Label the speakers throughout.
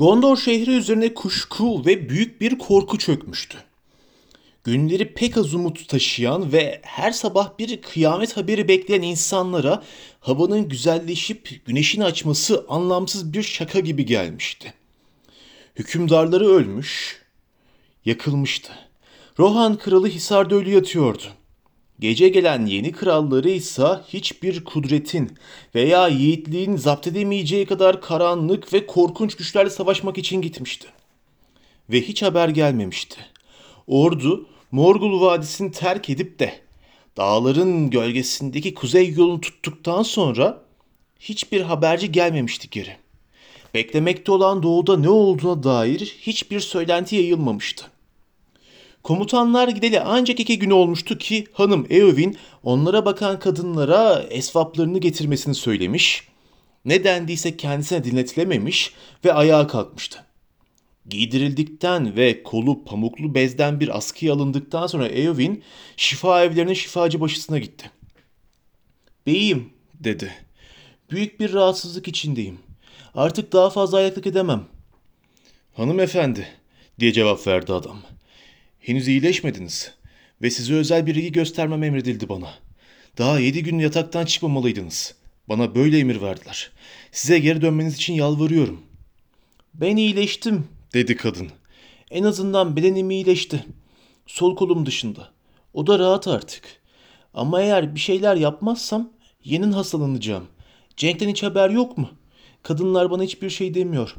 Speaker 1: Gondor şehri üzerine kuşku ve büyük bir korku çökmüştü. Günleri pek az umut taşıyan ve her sabah bir kıyamet haberi bekleyen insanlara havanın güzelleşip güneşin açması anlamsız bir şaka gibi gelmişti. Hükümdarları ölmüş, yakılmıştı. Rohan kralı Hisar'da ölü yatıyordu. Gece gelen yeni kralları ise hiçbir kudretin veya yiğitliğin zapt edemeyeceği kadar karanlık ve korkunç güçlerle savaşmak için gitmişti. Ve hiç haber gelmemişti. Ordu Morgul Vadisi'ni terk edip de dağların gölgesindeki kuzey yolunu tuttuktan sonra hiçbir haberci gelmemişti geri. Beklemekte olan doğuda ne olduğuna dair hiçbir söylenti yayılmamıştı. Komutanlar gideli ancak iki gün olmuştu ki hanım Eowyn onlara bakan kadınlara esvaplarını getirmesini söylemiş, ne dendiyse kendisine dinletilememiş ve ayağa kalkmıştı. Giydirildikten ve kolu pamuklu bezden bir askıya alındıktan sonra Eowyn şifa evlerinin şifacı başısına gitti. Beyim dedi. Büyük bir rahatsızlık içindeyim. Artık daha fazla ayaklık edemem. Hanımefendi diye cevap verdi adam. Henüz iyileşmediniz ve size özel bir ilgi göstermem emredildi bana. Daha yedi gün yataktan çıkmamalıydınız. Bana böyle emir verdiler. Size geri dönmeniz için yalvarıyorum. Ben iyileştim dedi kadın. En azından bedenim iyileşti. Sol kolum dışında. O da rahat artık. Ama eğer bir şeyler yapmazsam yenin hastalanacağım. Cenk'ten hiç haber yok mu? Kadınlar bana hiçbir şey demiyor.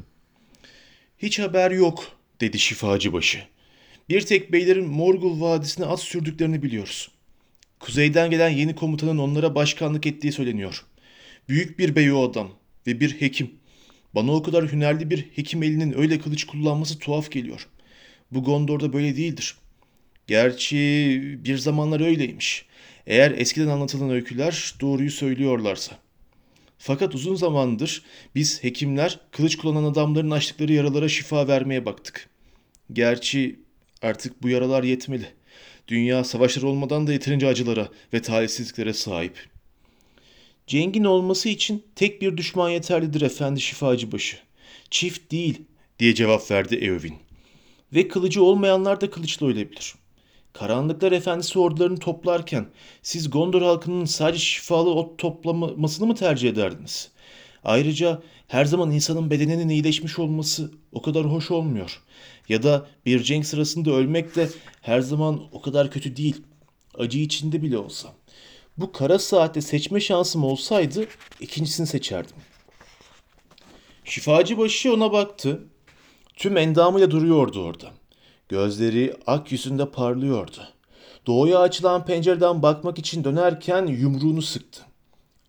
Speaker 1: Hiç haber yok dedi şifacı başı. Bir tek beylerin Morgul Vadisi'ne at sürdüklerini biliyoruz. Kuzeyden gelen yeni komutanın onlara başkanlık ettiği söyleniyor. Büyük bir bey o adam ve bir hekim. Bana o kadar hünerli bir hekim elinin öyle kılıç kullanması tuhaf geliyor. Bu Gondor'da böyle değildir. Gerçi bir zamanlar öyleymiş. Eğer eskiden anlatılan öyküler doğruyu söylüyorlarsa. Fakat uzun zamandır biz hekimler kılıç kullanan adamların açtıkları yaralara şifa vermeye baktık. Gerçi artık bu yaralar yetmeli. Dünya savaşlar olmadan da yeterince acılara ve talihsizliklere sahip. Cengin olması için tek bir düşman yeterlidir efendi şifacı başı. Çift değil diye cevap verdi Eowyn. Ve kılıcı olmayanlar da kılıçla ölebilir. Karanlıklar Efendisi ordularını toplarken siz Gondor halkının sadece şifalı ot toplamasını mı tercih ederdiniz? Ayrıca her zaman insanın bedeninin iyileşmiş olması o kadar hoş olmuyor. Ya da bir cenk sırasında ölmek de her zaman o kadar kötü değil. Acı içinde bile olsa. Bu kara saatte seçme şansım olsaydı ikincisini seçerdim. Şifacı başı ona baktı. Tüm endamıyla duruyordu orada. Gözleri ak yüzünde parlıyordu. Doğuya açılan pencereden bakmak için dönerken yumruğunu sıktı.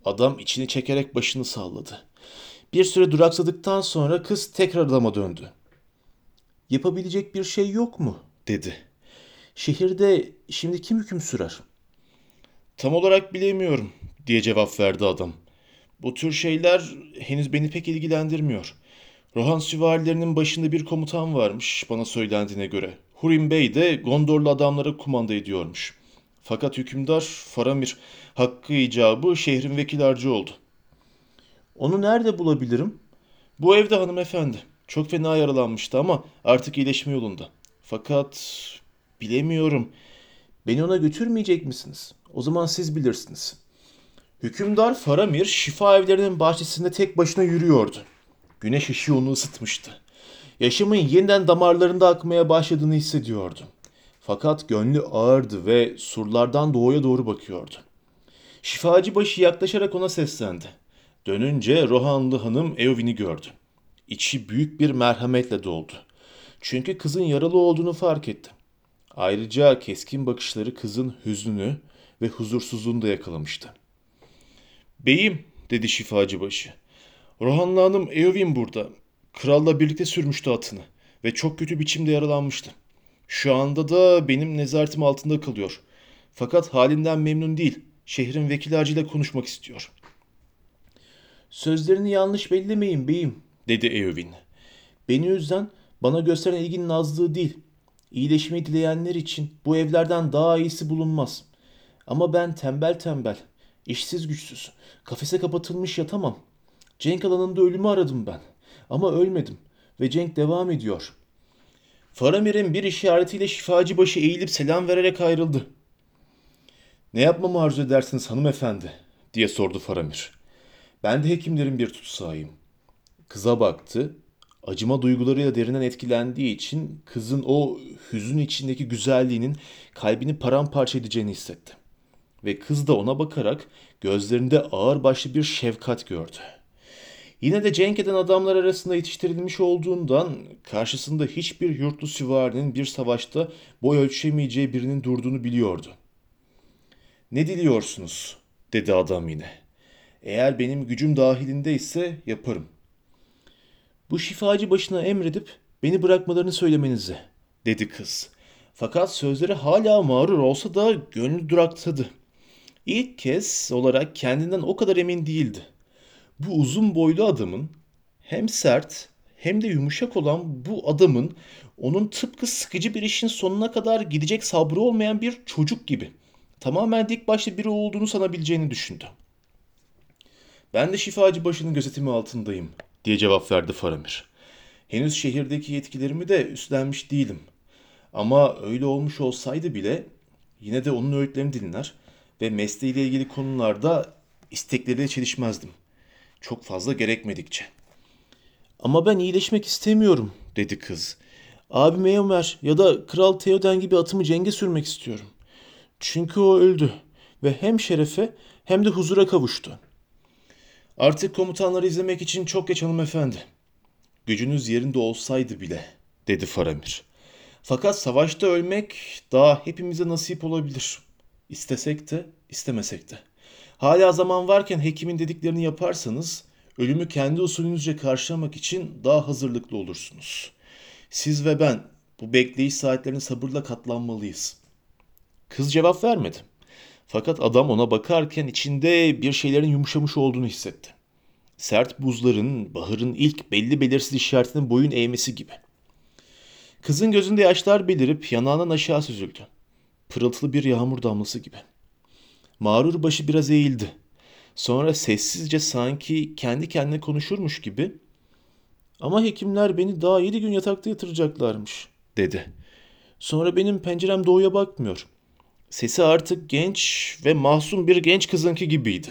Speaker 1: Adam içini çekerek başını salladı. Bir süre duraksadıktan sonra kız tekrar adama döndü. Yapabilecek bir şey yok mu? dedi. Şehirde şimdi kim hüküm sürer? Tam olarak bilemiyorum diye cevap verdi adam. Bu tür şeyler henüz beni pek ilgilendirmiyor. Rohan süvarilerinin başında bir komutan varmış bana söylendiğine göre. Hurim Bey de Gondorlu adamlara kumanda ediyormuş. Fakat hükümdar Faramir hakkı icabı şehrin vekil harcı oldu. Onu nerede bulabilirim? Bu evde hanımefendi. Çok fena yaralanmıştı ama artık iyileşme yolunda. Fakat bilemiyorum. Beni ona götürmeyecek misiniz? O zaman siz bilirsiniz. Hükümdar Faramir şifa evlerinin bahçesinde tek başına yürüyordu. Güneş ışığı onu ısıtmıştı. Yaşamın yeniden damarlarında akmaya başladığını hissediyordu. Fakat gönlü ağırdı ve surlardan doğuya doğru bakıyordu. Şifacı başı yaklaşarak ona seslendi. Dönünce Rohanlı hanım Eowyn'i gördü. İçi büyük bir merhametle doldu. Çünkü kızın yaralı olduğunu fark etti. Ayrıca keskin bakışları kızın hüznünü ve huzursuzluğunu da yakalamıştı. Beyim dedi şifacı başı. Rohanlı hanım Eowyn burada. Kralla birlikte sürmüştü atını ve çok kötü biçimde yaralanmıştı. Şu anda da benim nezaretim altında kalıyor. Fakat halinden memnun değil. Şehrin vekil ağacıyla konuşmak istiyor. Sözlerini yanlış bellemeyin beyim, dedi Eowyn. Beni üzen bana gösteren ilginin azlığı değil. İyileşmeyi dileyenler için bu evlerden daha iyisi bulunmaz. Ama ben tembel tembel, işsiz güçsüz, kafese kapatılmış yatamam. Cenk alanında ölümü aradım ben. Ama ölmedim ve Cenk devam ediyor. Faramir'in bir işaretiyle şifacı başı eğilip selam vererek ayrıldı. Ne yapmamı arzu edersiniz hanımefendi? diye sordu Faramir. Ben de hekimlerin bir tutsağıyım. Kıza baktı. Acıma duygularıyla derinden etkilendiği için kızın o hüzün içindeki güzelliğinin kalbini paramparça edeceğini hissetti. Ve kız da ona bakarak gözlerinde ağırbaşlı bir şefkat gördü. Yine de cenk eden adamlar arasında yetiştirilmiş olduğundan karşısında hiçbir yurtlu süvarinin bir savaşta boy ölçemeyeceği birinin durduğunu biliyordu. Ne diliyorsunuz? dedi adam yine. Eğer benim gücüm dahilinde ise yaparım. Bu şifacı başına emredip beni bırakmalarını söylemenizi, dedi kız. Fakat sözleri hala mağrur olsa da gönlü duraksadı. İlk kez olarak kendinden o kadar emin değildi. Bu uzun boylu adamın hem sert hem de yumuşak olan bu adamın onun tıpkı sıkıcı bir işin sonuna kadar gidecek sabrı olmayan bir çocuk gibi tamamen dik başlı biri olduğunu sanabileceğini düşündü. Ben de şifacı başının gözetimi altındayım diye cevap verdi Faramir. Henüz şehirdeki yetkilerimi de üstlenmiş değilim. Ama öyle olmuş olsaydı bile yine de onun öğütlerini dinler ve mesleğiyle ilgili konularda istekleriyle çelişmezdim. Çok fazla gerekmedikçe. Ama ben iyileşmek istemiyorum dedi kız. Abim Eomer ya da Kral Theoden gibi atımı cenge sürmek istiyorum. Çünkü o öldü ve hem şerefe hem de huzura kavuştu. Artık komutanları izlemek için çok geç hanımefendi. Gücünüz yerinde olsaydı bile, dedi Faramir. Fakat savaşta ölmek daha hepimize nasip olabilir. İstesek de, istemesek de. Hala zaman varken hekimin dediklerini yaparsanız, ölümü kendi usulünüzce karşılamak için daha hazırlıklı olursunuz. Siz ve ben bu bekleyiş saatlerini sabırla katlanmalıyız. Kız cevap vermedi. Fakat adam ona bakarken içinde bir şeylerin yumuşamış olduğunu hissetti. Sert buzların, bahırın ilk belli belirsiz işaretinin boyun eğmesi gibi. Kızın gözünde yaşlar belirip yanağından aşağı süzüldü. Pırıltılı bir yağmur damlası gibi. Mağrur başı biraz eğildi. Sonra sessizce sanki kendi kendine konuşurmuş gibi ama hekimler beni daha yedi gün yatakta yatıracaklarmış dedi. Sonra benim pencerem doğuya bakmıyor. Sesi artık genç ve masum bir genç kızınki gibiydi.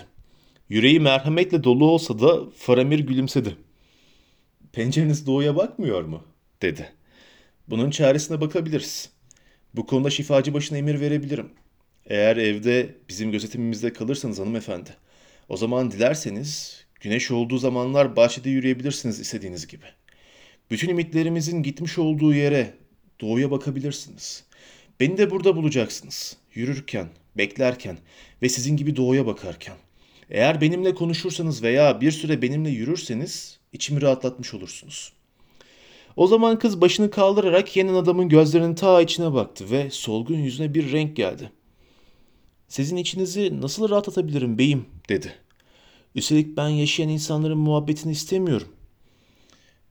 Speaker 1: Yüreği merhametle dolu olsa da Faramir gülümsedi. Pencereniz doğuya bakmıyor mu? dedi. Bunun çaresine bakabiliriz. Bu konuda şifacı başına emir verebilirim. Eğer evde bizim gözetimimizde kalırsanız hanımefendi, o zaman dilerseniz güneş olduğu zamanlar bahçede yürüyebilirsiniz istediğiniz gibi. Bütün ümitlerimizin gitmiş olduğu yere doğuya bakabilirsiniz. Beni de burada bulacaksınız. Yürürken, beklerken ve sizin gibi doğuya bakarken. Eğer benimle konuşursanız veya bir süre benimle yürürseniz içimi rahatlatmış olursunuz. O zaman kız başını kaldırarak yenen adamın gözlerinin ta içine baktı ve solgun yüzüne bir renk geldi. Sizin içinizi nasıl rahatlatabilirim beyim dedi. Üstelik ben yaşayan insanların muhabbetini istemiyorum.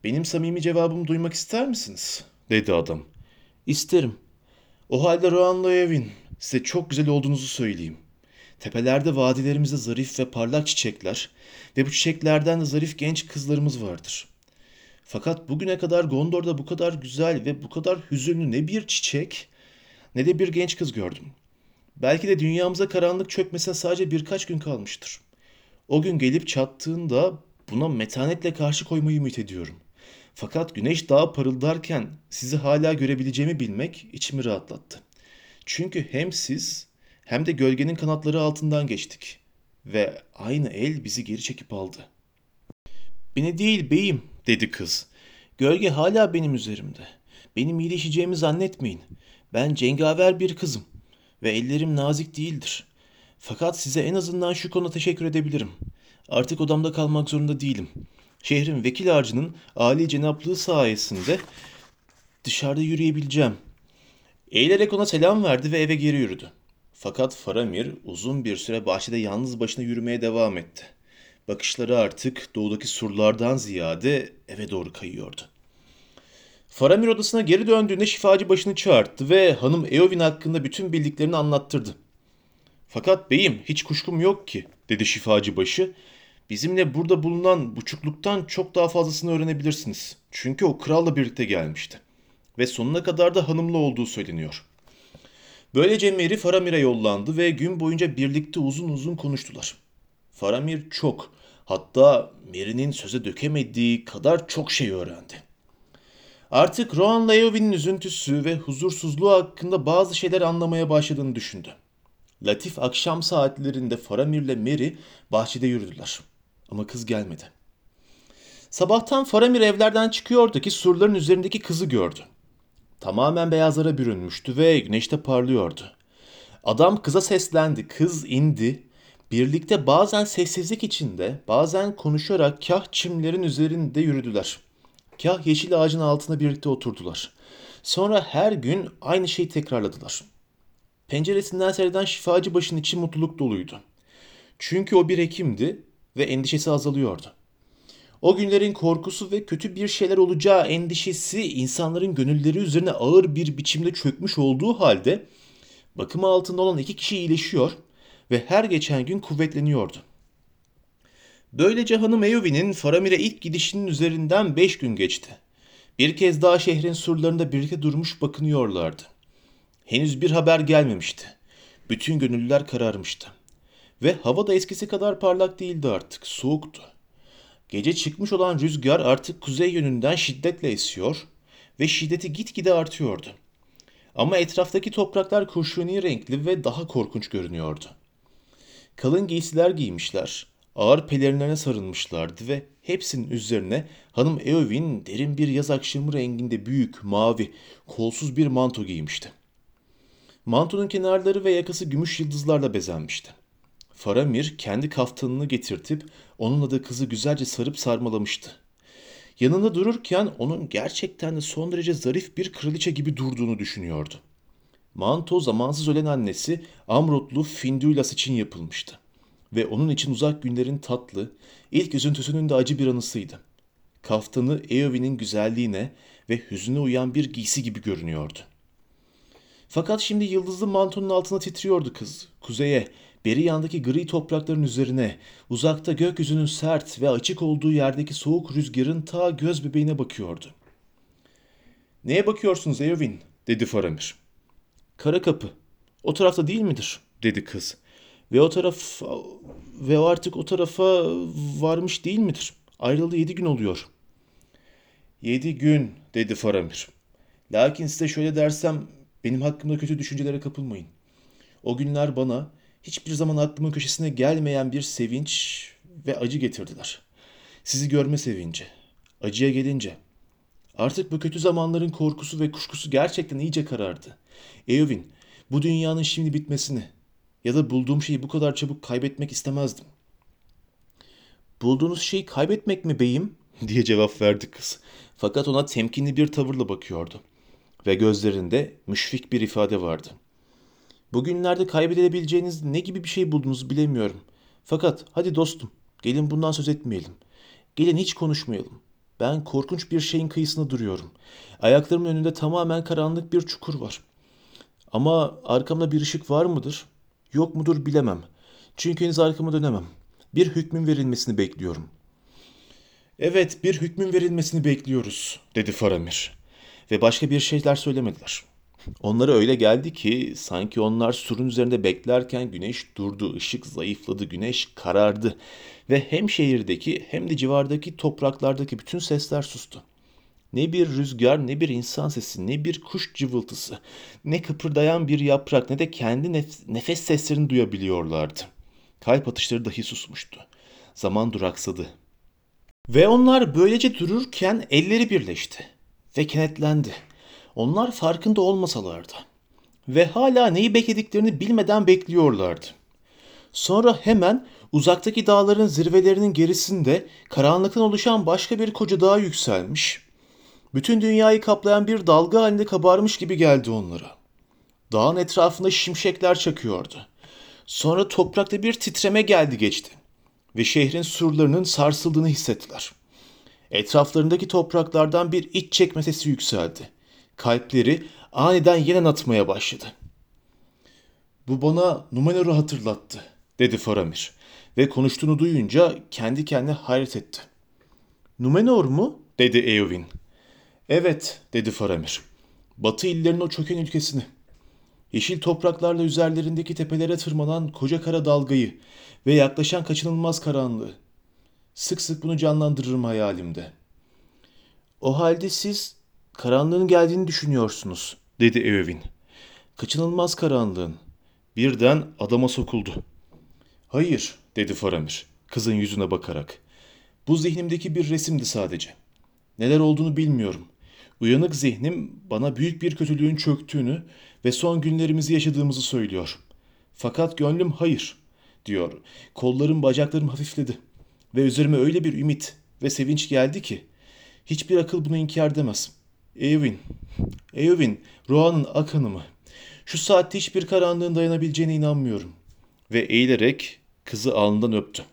Speaker 1: Benim samimi cevabımı duymak ister misiniz? dedi adam. İsterim. O halde Rohan Evin, size çok güzel olduğunuzu söyleyeyim. Tepelerde vadilerimizde zarif ve parlak çiçekler ve bu çiçeklerden de zarif genç kızlarımız vardır. Fakat bugüne kadar Gondor'da bu kadar güzel ve bu kadar hüzünlü ne bir çiçek ne de bir genç kız gördüm. Belki de dünyamıza karanlık çökmesine sadece birkaç gün kalmıştır. O gün gelip çattığında buna metanetle karşı koymayı ümit ediyorum. Fakat güneş daha parıldarken sizi hala görebileceğimi bilmek içimi rahatlattı. Çünkü hem siz hem de gölgenin kanatları altından geçtik ve aynı el bizi geri çekip aldı. Beni değil beyim dedi kız. Gölge hala benim üzerimde. Benim iyileşeceğimi zannetmeyin. Ben cengaver bir kızım ve ellerim nazik değildir. Fakat size en azından şu konuda teşekkür edebilirim. Artık odamda kalmak zorunda değilim. Şehrin vekil ağacının âli cenaplığı sayesinde dışarıda yürüyebileceğim. Eğilerek ona selam verdi ve eve geri yürüdü. Fakat Faramir uzun bir süre bahçede yalnız başına yürümeye devam etti. Bakışları artık doğudaki surlardan ziyade eve doğru kayıyordu. Faramir odasına geri döndüğünde şifacı başını çağırttı ve hanım Eowyn hakkında bütün bildiklerini anlattırdı. Fakat beyim hiç kuşkum yok ki dedi şifacı başı. bizimle burada bulunan buçukluktan çok daha fazlasını öğrenebilirsiniz. Çünkü o kralla birlikte gelmişti. Ve sonuna kadar da hanımlı olduğu söyleniyor. Böylece Mary Faramir'e yollandı ve gün boyunca birlikte uzun uzun konuştular. Faramir çok, hatta Mary'nin söze dökemediği kadar çok şey öğrendi. Artık Rohan Leovin'in üzüntüsü ve huzursuzluğu hakkında bazı şeyler anlamaya başladığını düşündü. Latif akşam saatlerinde Faramir'le Mary bahçede yürüdüler. Ama kız gelmedi. Sabahtan Faramir evlerden çıkıyordu ki surların üzerindeki kızı gördü. Tamamen beyazlara bürünmüştü ve güneşte parlıyordu. Adam kıza seslendi, kız indi. Birlikte bazen sessizlik içinde, bazen konuşarak kah çimlerin üzerinde yürüdüler. Kah yeşil ağacın altına birlikte oturdular. Sonra her gün aynı şeyi tekrarladılar. Penceresinden seyreden şifacı başın içi mutluluk doluydu. Çünkü o bir hekimdi ve endişesi azalıyordu. O günlerin korkusu ve kötü bir şeyler olacağı endişesi insanların gönülleri üzerine ağır bir biçimde çökmüş olduğu halde bakımı altında olan iki kişi iyileşiyor ve her geçen gün kuvvetleniyordu. Böylece hanım Eyovi'nin Faramir'e ilk gidişinin üzerinden beş gün geçti. Bir kez daha şehrin surlarında birlikte durmuş bakınıyorlardı. Henüz bir haber gelmemişti. Bütün gönüllüler kararmıştı. Ve hava da eskisi kadar parlak değildi artık, soğuktu. Gece çıkmış olan rüzgar artık kuzey yönünden şiddetle esiyor ve şiddeti gitgide artıyordu. Ama etraftaki topraklar kurşuni renkli ve daha korkunç görünüyordu. Kalın giysiler giymişler, ağır pelerinlerine sarılmışlardı ve hepsinin üzerine hanım Eowyn derin bir yaz akşamı renginde büyük, mavi, kolsuz bir manto giymişti. Mantonun kenarları ve yakası gümüş yıldızlarla bezenmişti. Faramir kendi kaftanını getirtip onunla da kızı güzelce sarıp sarmalamıştı. Yanında dururken onun gerçekten de son derece zarif bir kraliçe gibi durduğunu düşünüyordu. Manto zamansız ölen annesi Amrutlu Finduilas için yapılmıştı. Ve onun için uzak günlerin tatlı, ilk üzüntüsünün de acı bir anısıydı. Kaftanı Eowyn'in güzelliğine ve hüzüne uyan bir giysi gibi görünüyordu. Fakat şimdi yıldızlı mantonun altına titriyordu kız. Kuzeye, beri yandaki gri toprakların üzerine, uzakta gökyüzünün sert ve açık olduğu yerdeki soğuk rüzgarın ta göz bebeğine bakıyordu. ''Neye bakıyorsunuz Eowyn?'' dedi Faramir. ''Kara kapı. O tarafta değil midir?'' dedi kız. ''Ve o taraf ve artık o tarafa varmış değil midir? Ayrıldı yedi gün oluyor.'' ''Yedi gün'' dedi Faramir. ''Lakin size şöyle dersem benim hakkımda kötü düşüncelere kapılmayın. O günler bana hiçbir zaman aklımın köşesine gelmeyen bir sevinç ve acı getirdiler. Sizi görme sevinci. Acıya gelince. Artık bu kötü zamanların korkusu ve kuşkusu gerçekten iyice karardı. Eowyn, bu dünyanın şimdi bitmesini ya da bulduğum şeyi bu kadar çabuk kaybetmek istemezdim. Bulduğunuz şeyi kaybetmek mi beyim? diye cevap verdi kız. Fakat ona temkinli bir tavırla bakıyordu ve gözlerinde müşfik bir ifade vardı. Bugünlerde kaybedebileceğiniz ne gibi bir şey buldunuz bilemiyorum. Fakat hadi dostum, gelin bundan söz etmeyelim. Gelin hiç konuşmayalım. Ben korkunç bir şeyin kıyısında duruyorum. Ayaklarımın önünde tamamen karanlık bir çukur var. Ama arkamda bir ışık var mıdır? Yok mudur bilemem. Çünkü henüz arkamı dönemem. Bir hükmün verilmesini bekliyorum. Evet, bir hükmün verilmesini bekliyoruz, dedi Faramir ve başka bir şeyler söylemediler. Onlara öyle geldi ki sanki onlar surun üzerinde beklerken güneş durdu, ışık zayıfladı, güneş karardı ve hem şehirdeki hem de civardaki topraklardaki bütün sesler sustu. Ne bir rüzgar, ne bir insan sesi, ne bir kuş cıvıltısı, ne kıpırdayan bir yaprak, ne de kendi nef- nefes seslerini duyabiliyorlardı. Kalp atışları dahi susmuştu. Zaman duraksadı. Ve onlar böylece dururken elleri birleşti ve kenetlendi. Onlar farkında olmasalardı ve hala neyi beklediklerini bilmeden bekliyorlardı. Sonra hemen uzaktaki dağların zirvelerinin gerisinde karanlıktan oluşan başka bir koca dağ yükselmiş. Bütün dünyayı kaplayan bir dalga halinde kabarmış gibi geldi onlara. Dağın etrafında şimşekler çakıyordu. Sonra toprakta bir titreme geldi geçti ve şehrin surlarının sarsıldığını hissettiler.'' Etraflarındaki topraklardan bir iç çekme sesi yükseldi. Kalpleri aniden yeniden atmaya başladı. Bu bana Numenor'u hatırlattı, dedi Faramir. ve konuştuğunu duyunca kendi kendine hayret etti. Numenor mu? dedi Eowyn. Evet, dedi Faramir. Batı illerin o çöken ülkesini. Yeşil topraklarla üzerlerindeki tepelere tırmanan koca kara dalgayı ve yaklaşan kaçınılmaz karanlığı. Sık sık bunu canlandırırım hayalimde. O halde siz karanlığın geldiğini düşünüyorsunuz, dedi Eowyn. Kaçınılmaz karanlığın. Birden adama sokuldu. Hayır, dedi Faramir, kızın yüzüne bakarak. Bu zihnimdeki bir resimdi sadece. Neler olduğunu bilmiyorum. Uyanık zihnim bana büyük bir kötülüğün çöktüğünü ve son günlerimizi yaşadığımızı söylüyor. Fakat gönlüm hayır, diyor. Kollarım bacaklarım hafifledi. Ve üzerime öyle bir ümit ve sevinç geldi ki hiçbir akıl bunu inkar edemez. Eowyn, Eowyn, Rohan'ın ak hanımı. Şu saatte hiçbir karanlığın dayanabileceğine inanmıyorum. Ve eğilerek kızı alnından öptü.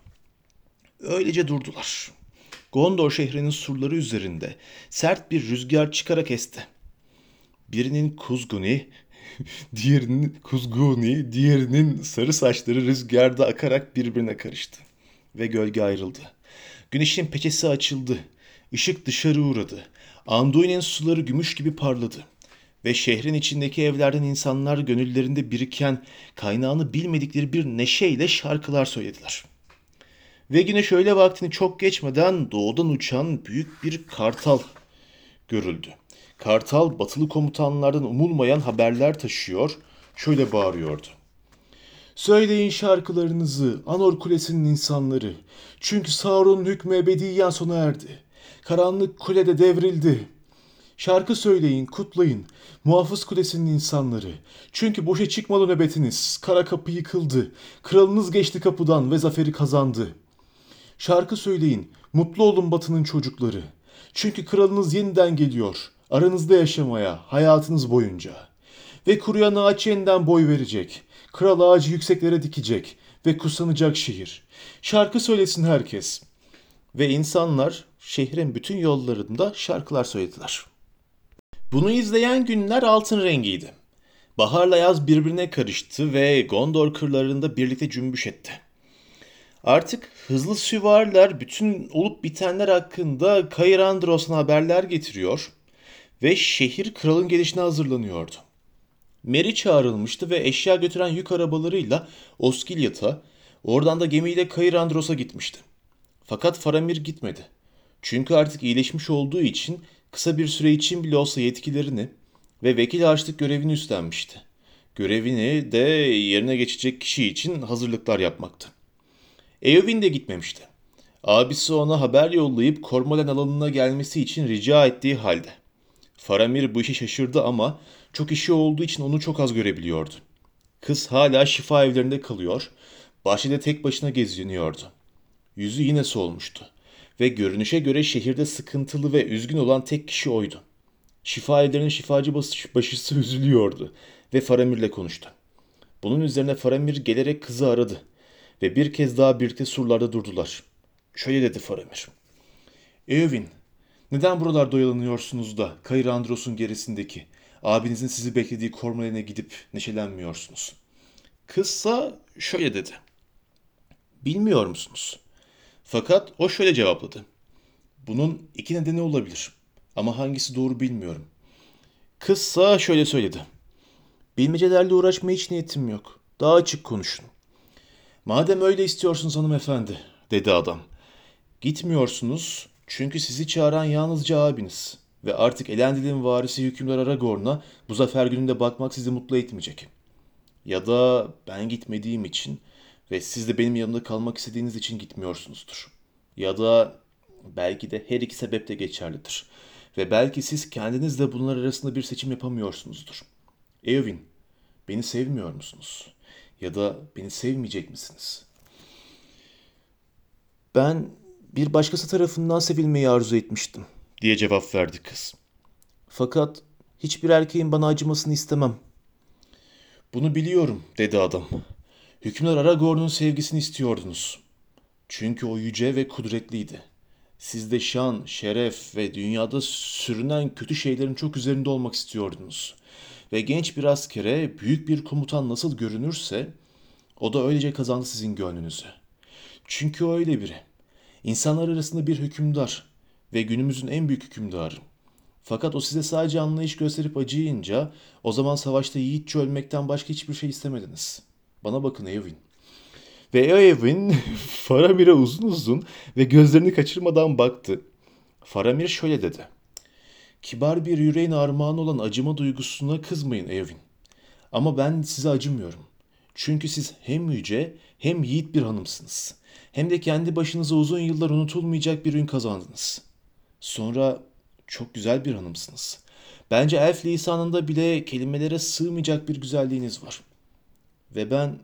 Speaker 1: Öylece durdular. Gondor şehrinin surları üzerinde sert bir rüzgar çıkarak esti. Birinin kuzguni, diğerinin kuzguni, diğerinin sarı saçları rüzgarda akarak birbirine karıştı ve gölge ayrıldı. Güneşin peçesi açıldı. Işık dışarı uğradı. Anduin'in suları gümüş gibi parladı. Ve şehrin içindeki evlerden insanlar gönüllerinde biriken kaynağını bilmedikleri bir neşeyle şarkılar söylediler. Ve güneş öyle vaktini çok geçmeden doğudan uçan büyük bir kartal görüldü. Kartal batılı komutanlardan umulmayan haberler taşıyor, şöyle bağırıyordu. Söyleyin şarkılarınızı Anor Kulesi'nin insanları. Çünkü Sauron'un hükmü ebediyen sona erdi. Karanlık kulede devrildi. Şarkı söyleyin, kutlayın. Muhafız Kulesi'nin insanları. Çünkü boşa çıkmadı nöbetiniz. Kara kapı yıkıldı. Kralınız geçti kapıdan ve zaferi kazandı. Şarkı söyleyin, mutlu olun batının çocukları. Çünkü kralınız yeniden geliyor. Aranızda yaşamaya, hayatınız boyunca. Ve kuruyan ağaç yeniden boy verecek. Kral ağacı yükseklere dikecek ve kusanacak şehir. Şarkı söylesin herkes. Ve insanlar şehrin bütün yollarında şarkılar söylediler. Bunu izleyen günler altın rengiydi. Baharla yaz birbirine karıştı ve Gondor kırlarında birlikte cümbüş etti. Artık hızlı süvariler bütün olup bitenler hakkında Kayır Andros'un haberler getiriyor ve şehir kralın gelişine hazırlanıyordu. Meri çağrılmıştı ve eşya götüren yük arabalarıyla Oskilyat'a, oradan da gemiyle Kayır Andros'a gitmişti. Fakat Faramir gitmedi. Çünkü artık iyileşmiş olduğu için kısa bir süre için bile olsa yetkilerini ve vekil harçlık görevini üstlenmişti. Görevini de yerine geçecek kişi için hazırlıklar yapmaktı. Eowyn de gitmemişti. Abisi ona haber yollayıp Kormolen alanına gelmesi için rica ettiği halde. Faramir bu işe şaşırdı ama çok işi olduğu için onu çok az görebiliyordu. Kız hala şifa evlerinde kalıyor, bahçede tek başına geziniyordu. Yüzü yine solmuştu ve görünüşe göre şehirde sıkıntılı ve üzgün olan tek kişi oydu. Şifa evlerinin şifacı başısı üzülüyordu ve Faramir'le konuştu. Bunun üzerine Faramir gelerek kızı aradı ve bir kez daha birlikte surlarda durdular. Şöyle dedi Faramir. Eowyn, neden buralarda oyalanıyorsunuz da Kayır Andros'un gerisindeki, abinizin sizi beklediği Kormolen'e gidip neşelenmiyorsunuz? Kızsa şöyle dedi. Bilmiyor musunuz? Fakat o şöyle cevapladı. Bunun iki nedeni olabilir. Ama hangisi doğru bilmiyorum. Kızsa şöyle söyledi. Bilmecelerle uğraşmaya hiç niyetim yok. Daha açık konuşun. Madem öyle istiyorsunuz hanımefendi, dedi adam. Gitmiyorsunuz çünkü sizi çağıran yalnızca abiniz ve artık Elendil'in varisi hükümdar Aragorn'a bu zafer gününde bakmak sizi mutlu etmeyecek. Ya da ben gitmediğim için ve siz de benim yanımda kalmak istediğiniz için gitmiyorsunuzdur. Ya da belki de her iki sebep de geçerlidir. Ve belki siz kendiniz de bunlar arasında bir seçim yapamıyorsunuzdur. Eowyn, beni sevmiyor musunuz? Ya da beni sevmeyecek misiniz? Ben bir başkası tarafından sevilmeyi arzu etmiştim, diye cevap verdi kız. Fakat hiçbir erkeğin bana acımasını istemem. Bunu biliyorum, dedi adam. Hükümdar Aragorn'un sevgisini istiyordunuz. Çünkü o yüce ve kudretliydi. Siz de şan, şeref ve dünyada sürünen kötü şeylerin çok üzerinde olmak istiyordunuz. Ve genç bir askere büyük bir komutan nasıl görünürse o da öylece kazandı sizin gönlünüzü. Çünkü o öyle biri. İnsanlar arasında bir hükümdar ve günümüzün en büyük hükümdarı. Fakat o size sadece anlayış gösterip acıyınca o zaman savaşta yiğitçe ölmekten başka hiçbir şey istemediniz. Bana bakın Eowyn. Ve Eowyn Faramir'e uzun uzun ve gözlerini kaçırmadan baktı. Faramir şöyle dedi. Kibar bir yüreğin armağanı olan acıma duygusuna kızmayın Eowyn. Ama ben size acımıyorum. Çünkü siz hem yüce hem yiğit bir hanımsınız. Hem de kendi başınıza uzun yıllar unutulmayacak bir ün kazandınız. Sonra çok güzel bir hanımsınız. Bence elf lisanında bile kelimelere sığmayacak bir güzelliğiniz var. Ve ben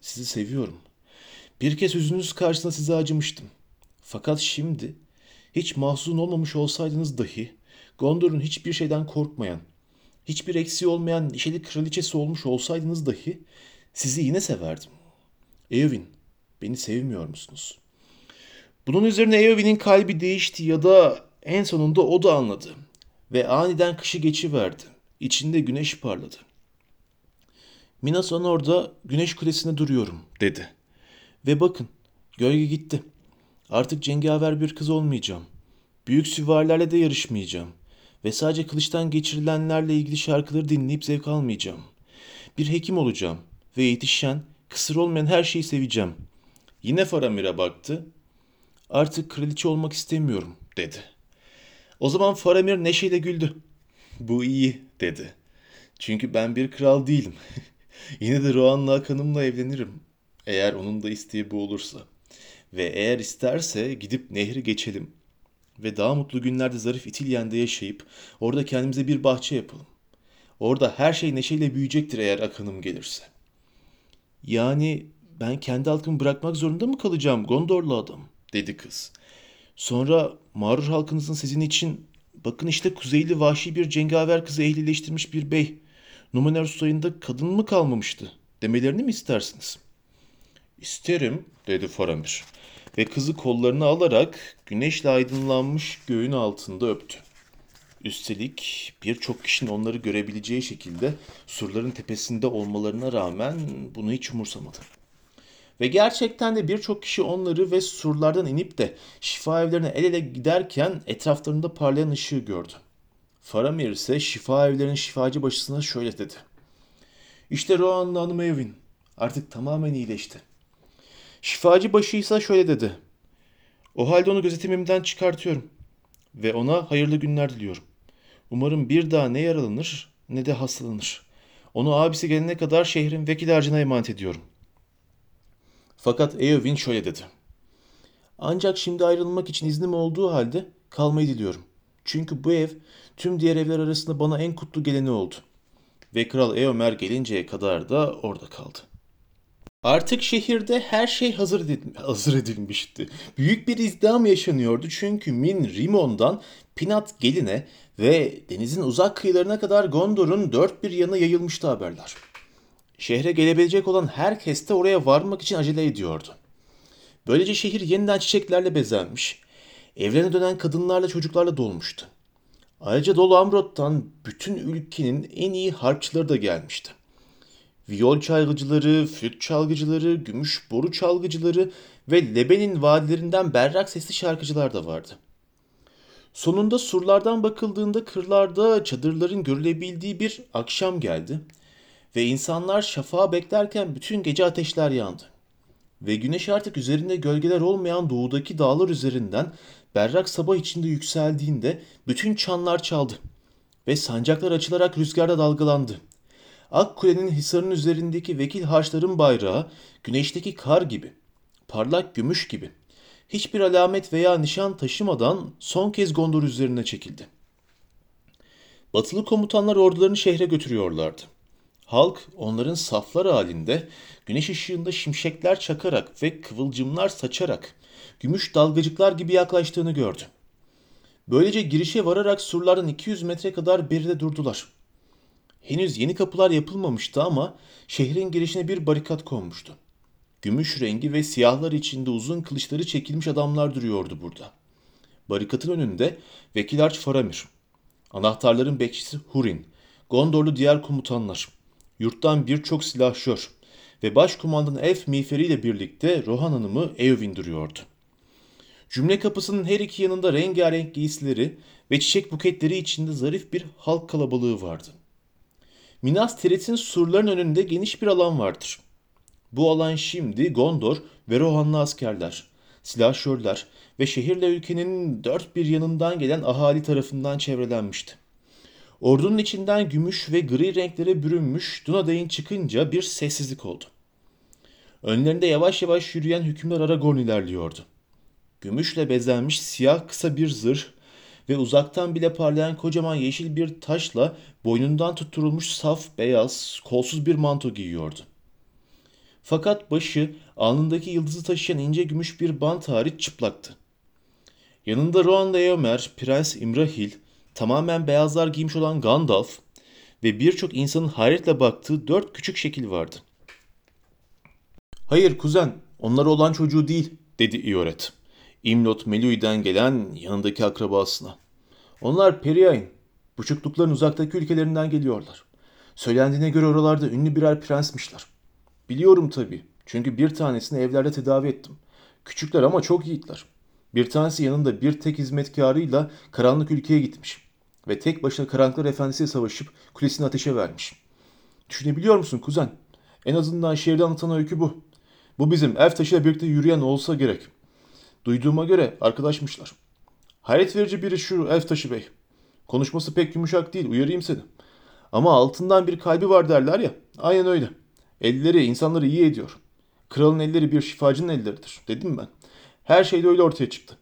Speaker 1: sizi seviyorum. Bir kez yüzünüz karşısında size acımıştım. Fakat şimdi hiç mahzun olmamış olsaydınız dahi Gondor'un hiçbir şeyden korkmayan, hiçbir eksiği olmayan neşeli kraliçesi olmuş olsaydınız dahi sizi yine severdim. Eowyn, beni sevmiyor musunuz? Bunun üzerine Eowyn'in kalbi değişti ya da en sonunda o da anladı. Ve aniden kışı geçiverdi. İçinde güneş parladı. Minason orada güneş kulesinde duruyorum dedi. Ve bakın gölge gitti. Artık cengaver bir kız olmayacağım. Büyük süvarilerle de yarışmayacağım. Ve sadece kılıçtan geçirilenlerle ilgili şarkıları dinleyip zevk almayacağım. Bir hekim olacağım ve yetişen, kısır olmayan her şeyi seveceğim. Yine Faramir'e baktı. Artık kraliçe olmak istemiyorum dedi. O zaman Faramir neşeyle güldü. Bu iyi dedi. Çünkü ben bir kral değilim. Yine de Rohan Hakan'ımla evlenirim. Eğer onun da isteği bu olursa. Ve eğer isterse gidip nehri geçelim. Ve daha mutlu günlerde zarif İtilyen'de yaşayıp orada kendimize bir bahçe yapalım. Orada her şey neşeyle büyüyecektir eğer Akan'ım gelirse. Yani ben kendi halkımı bırakmak zorunda mı kalacağım Gondorlu adam? dedi kız. Sonra mağrur halkınızın sizin için bakın işte kuzeyli vahşi bir cengaver kızı ehlileştirmiş bir bey. Numenor soyunda kadın mı kalmamıştı demelerini mi istersiniz? İsterim dedi Faramir ve kızı kollarına alarak güneşle aydınlanmış göğün altında öptü. Üstelik birçok kişinin onları görebileceği şekilde surların tepesinde olmalarına rağmen bunu hiç umursamadı. Ve gerçekten de birçok kişi onları ve surlardan inip de şifa evlerine el ele giderken etraflarında parlayan ışığı gördü. Faramir ise şifa evlerinin şifacı başısına şöyle dedi. İşte Rohanlı Hanım Evin artık tamamen iyileşti. Şifacı başı ise şöyle dedi. O halde onu gözetimimden çıkartıyorum ve ona hayırlı günler diliyorum. Umarım bir daha ne yaralanır ne de hastalanır. Onu abisi gelene kadar şehrin vekil harcına emanet ediyorum. Fakat Eowyn şöyle dedi. Ancak şimdi ayrılmak için iznim olduğu halde kalmayı diliyorum. Çünkü bu ev tüm diğer evler arasında bana en kutlu geleni oldu. Ve Kral Eomer gelinceye kadar da orada kaldı. Artık şehirde her şey hazır, edil- hazır edilmişti. Büyük bir izdiham yaşanıyordu çünkü Min Rimon'dan Pinat Gelin'e ve denizin uzak kıyılarına kadar Gondor'un dört bir yanına yayılmıştı haberler. Şehre gelebilecek olan herkes de oraya varmak için acele ediyordu. Böylece şehir yeniden çiçeklerle bezenmiş, evlerine dönen kadınlarla çocuklarla dolmuştu. Ayrıca Dolu Amrot'tan bütün ülkenin en iyi harpçıları da gelmişti. Viyol çalgıcıları, flüt çalgıcıları, gümüş boru çalgıcıları ve Leben'in vadilerinden berrak sesli şarkıcılar da vardı. Sonunda surlardan bakıldığında kırlarda çadırların görülebildiği bir akşam geldi ve insanlar şafağı beklerken bütün gece ateşler yandı. Ve güneş artık üzerinde gölgeler olmayan doğudaki dağlar üzerinden berrak sabah içinde yükseldiğinde bütün çanlar çaldı ve sancaklar açılarak rüzgarda dalgalandı. Akkule'nin hisarının üzerindeki vekil harçların bayrağı güneşteki kar gibi, parlak gümüş gibi, hiçbir alamet veya nişan taşımadan son kez Gondor üzerine çekildi. Batılı komutanlar ordularını şehre götürüyorlardı. Halk onların saflar halinde güneş ışığında şimşekler çakarak ve kıvılcımlar saçarak gümüş dalgacıklar gibi yaklaştığını gördü. Böylece girişe vararak surlardan 200 metre kadar beride durdular. Henüz yeni kapılar yapılmamıştı ama şehrin girişine bir barikat konmuştu. Gümüş rengi ve siyahlar içinde uzun kılıçları çekilmiş adamlar duruyordu burada. Barikatın önünde Vekil Arç Faramir, anahtarların bekçisi Hurin, Gondorlu diğer komutanlar, yurttan birçok silahşör ve başkumandan elf miğferiyle birlikte Rohan Hanım'ı Eowyn duruyordu. Cümle kapısının her iki yanında rengarenk giysileri ve çiçek buketleri içinde zarif bir halk kalabalığı vardı. Minas Tirith'in surların önünde geniş bir alan vardır. Bu alan şimdi Gondor ve Rohanlı askerler, silahşörler ve şehirle ülkenin dört bir yanından gelen ahali tarafından çevrelenmişti. Ordunun içinden gümüş ve gri renklere bürünmüş Dunaday'ın çıkınca bir sessizlik oldu. Önlerinde yavaş yavaş yürüyen hükümdar Aragorn ilerliyordu. Gümüşle bezenmiş siyah kısa bir zırh ve uzaktan bile parlayan kocaman yeşil bir taşla boynundan tutturulmuş saf beyaz, kolsuz bir manto giyiyordu. Fakat başı alnındaki yıldızı taşıyan ince gümüş bir bant hariç çıplaktı. Yanında Rohan Leomer, Prens Imrahil, tamamen beyazlar giymiş olan Gandalf ve birçok insanın hayretle baktığı dört küçük şekil vardı. Hayır kuzen, onları olan çocuğu değil, dedi Ioret. Imlot Melui'den gelen yanındaki akrabasına. Onlar Periain, buçuklukların uzaktaki ülkelerinden geliyorlar. Söylendiğine göre oralarda ünlü birer prensmişler. Biliyorum tabii, çünkü bir tanesini evlerde tedavi ettim. Küçükler ama çok yiğitler. Bir tanesi yanında bir tek hizmetkarıyla karanlık ülkeye gitmiş. Ve tek başına karanlıklar efendisiyle savaşıp kulesini ateşe vermiş. Düşünebiliyor musun kuzen? En azından şehirde anlatan öykü bu. Bu bizim elf taşıyla birlikte yürüyen olsa gerek. Duyduğuma göre arkadaşmışlar. Hayret verici biri şu elf taşı bey. Konuşması pek yumuşak değil uyarayım seni. Ama altından bir kalbi var derler ya. Aynen öyle. Elleri insanları iyi ediyor. Kralın elleri bir şifacının elleridir dedim ben. Her şey de öyle ortaya çıktı.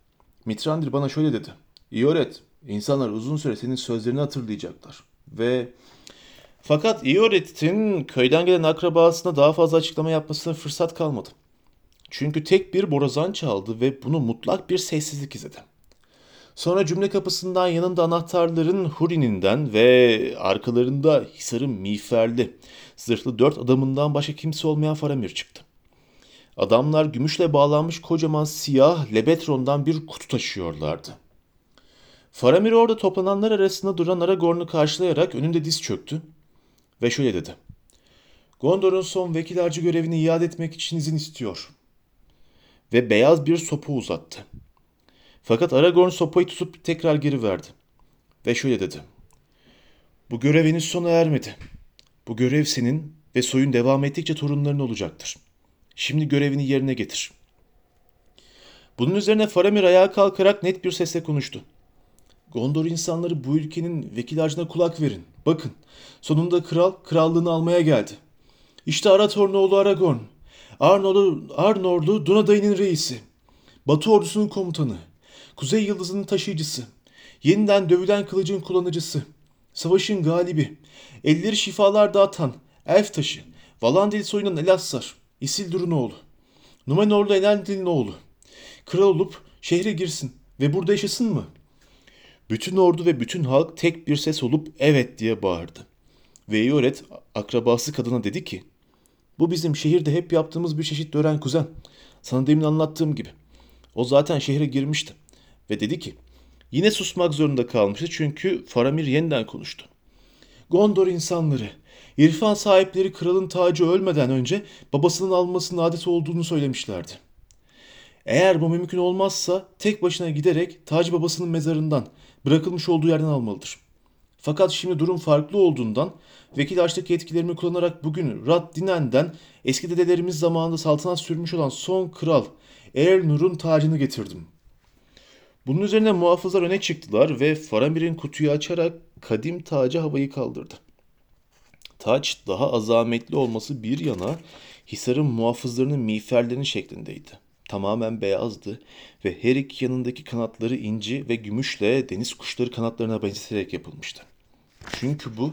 Speaker 1: Mitrandir bana şöyle dedi. Ioret, insanlar uzun süre senin sözlerini hatırlayacaklar. Ve fakat Ioret'in köyden gelen akrabasına daha fazla açıklama yapmasına fırsat kalmadı. Çünkü tek bir borazan çaldı ve bunu mutlak bir sessizlik izledi. Sonra cümle kapısından yanında anahtarların Huri'ninden ve arkalarında Hisar'ın miğferli, zırhlı dört adamından başka kimse olmayan Faramir çıktı. Adamlar gümüşle bağlanmış kocaman siyah Lebetron'dan bir kutu taşıyorlardı. Faramir orada toplananlar arasında duran Aragorn'u karşılayarak önünde diz çöktü ve şöyle dedi. Gondor'un son vekil görevini iade etmek için izin istiyor. Ve beyaz bir sopa uzattı. Fakat Aragorn sopayı tutup tekrar geri verdi. Ve şöyle dedi. Bu görev henüz sona ermedi. Bu görev senin ve soyun devam ettikçe torunların olacaktır. Şimdi görevini yerine getir. Bunun üzerine Faramir ayağa kalkarak net bir sesle konuştu. Gondor insanları bu ülkenin vekil harcına kulak verin. Bakın, sonunda kral krallığını almaya geldi. İşte Arathorn oğlu Aragorn. Arnorlu, Arnorlu Dunaday'ın reisi. Batı ordusunun komutanı. Kuzey yıldızının taşıyıcısı. Yeniden dövülen kılıcın kullanıcısı. Savaşın galibi. Elleri şifalar dağıtan. Elf taşı. Valandil soyunun Elassar. Isildur'un oğlu. Numenorlu Elendil'in oğlu. Kral olup şehre girsin ve burada yaşasın mı? Bütün ordu ve bütün halk tek bir ses olup evet diye bağırdı. Ve Ioret akrabası kadına dedi ki, bu bizim şehirde hep yaptığımız bir çeşit dören kuzen. Sana demin anlattığım gibi. O zaten şehre girmişti. Ve dedi ki, yine susmak zorunda kalmıştı çünkü Faramir yeniden konuştu. Gondor insanları, İrfan sahipleri kralın tacı ölmeden önce babasının almasının adet olduğunu söylemişlerdi. Eğer bu mümkün olmazsa tek başına giderek tacı babasının mezarından bırakılmış olduğu yerden almalıdır. Fakat şimdi durum farklı olduğundan vekil açtaki yetkilerimi kullanarak bugün Rad Dinen'den eski dedelerimiz zamanında saltanat sürmüş olan son kral Eärnur'un tacını getirdim. Bunun üzerine muhafızlar öne çıktılar ve Faramir'in kutuyu açarak kadim tacı havayı kaldırdı. Taç daha azametli olması bir yana Hisar'ın muhafızlarının miğferlerinin şeklindeydi. Tamamen beyazdı ve her iki yanındaki kanatları inci ve gümüşle deniz kuşları kanatlarına benzeterek yapılmıştı. Çünkü bu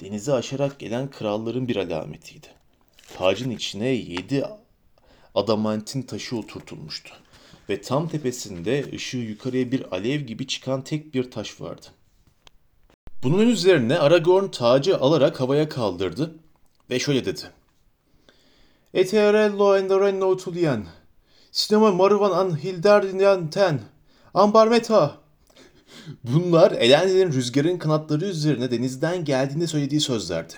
Speaker 1: denizi aşarak gelen kralların bir alametiydi. Tacın içine yedi adamantin taşı oturtulmuştu ve tam tepesinde ışığı yukarıya bir alev gibi çıkan tek bir taş vardı. Bunun üzerine Aragorn tacı alarak havaya kaldırdı ve şöyle dedi. Eterello enderenno tulien, sinema maruvan an hilderdinen ten, ambar meta. Bunlar Elendil'in rüzgarın kanatları üzerine denizden geldiğinde söylediği sözlerdi.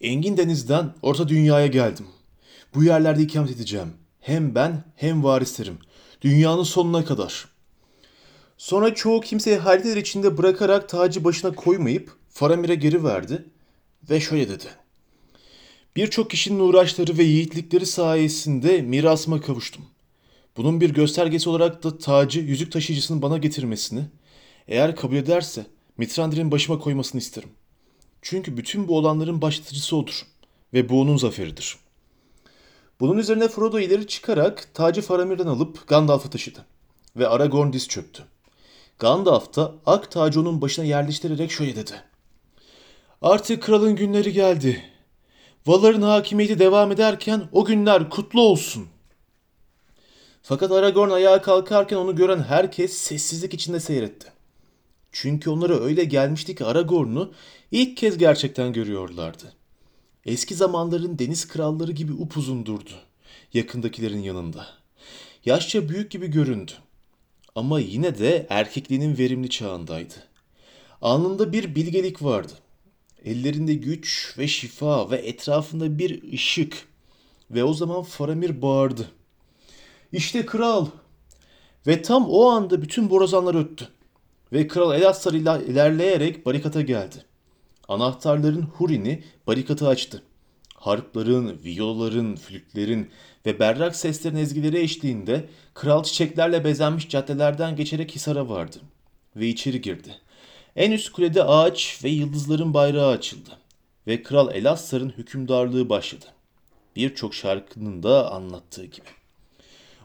Speaker 1: Engin denizden orta dünyaya geldim. Bu yerlerde ikamet edeceğim. Hem ben hem varislerim. Dünyanın sonuna kadar. Sonra çoğu kimseyi hayretler içinde bırakarak tacı başına koymayıp Faramir'e geri verdi ve şöyle dedi. Birçok kişinin uğraşları ve yiğitlikleri sayesinde mirasıma kavuştum. Bunun bir göstergesi olarak da tacı yüzük taşıyıcısının bana getirmesini, eğer kabul ederse Mitrandir'in başıma koymasını isterim. Çünkü bütün bu olanların başlatıcısı odur ve bu onun zaferidir. Bunun üzerine Frodo ileri çıkarak tacı Faramir'den alıp Gandalf'a taşıdı ve Aragorn diz çöktü. Gandalf da ak tacı onun başına yerleştirerek şöyle dedi. Artık kralın günleri geldi. Valar'ın hakimiyeti devam ederken o günler kutlu olsun. Fakat Aragorn ayağa kalkarken onu gören herkes sessizlik içinde seyretti. Çünkü onlara öyle gelmişti ki Aragorn'u ilk kez gerçekten görüyorlardı. Eski zamanların deniz kralları gibi upuzun durdu yakındakilerin yanında. Yaşça büyük gibi göründü. Ama yine de erkekliğinin verimli çağındaydı. Alnında bir bilgelik vardı. Ellerinde güç ve şifa ve etrafında bir ışık. Ve o zaman Faramir bağırdı. İşte kral. Ve tam o anda bütün borazanlar öttü. Ve kral Elastar ile ilerleyerek barikata geldi. Anahtarların Hurin'i barikatı açtı. Harpların, viyolaların, flütlerin ve berrak seslerin ezgileri eşliğinde kral çiçeklerle bezenmiş caddelerden geçerek Hisar'a vardı ve içeri girdi. En üst kulede ağaç ve yıldızların bayrağı açıldı ve Kral Elastar'ın hükümdarlığı başladı. Birçok şarkının da anlattığı gibi.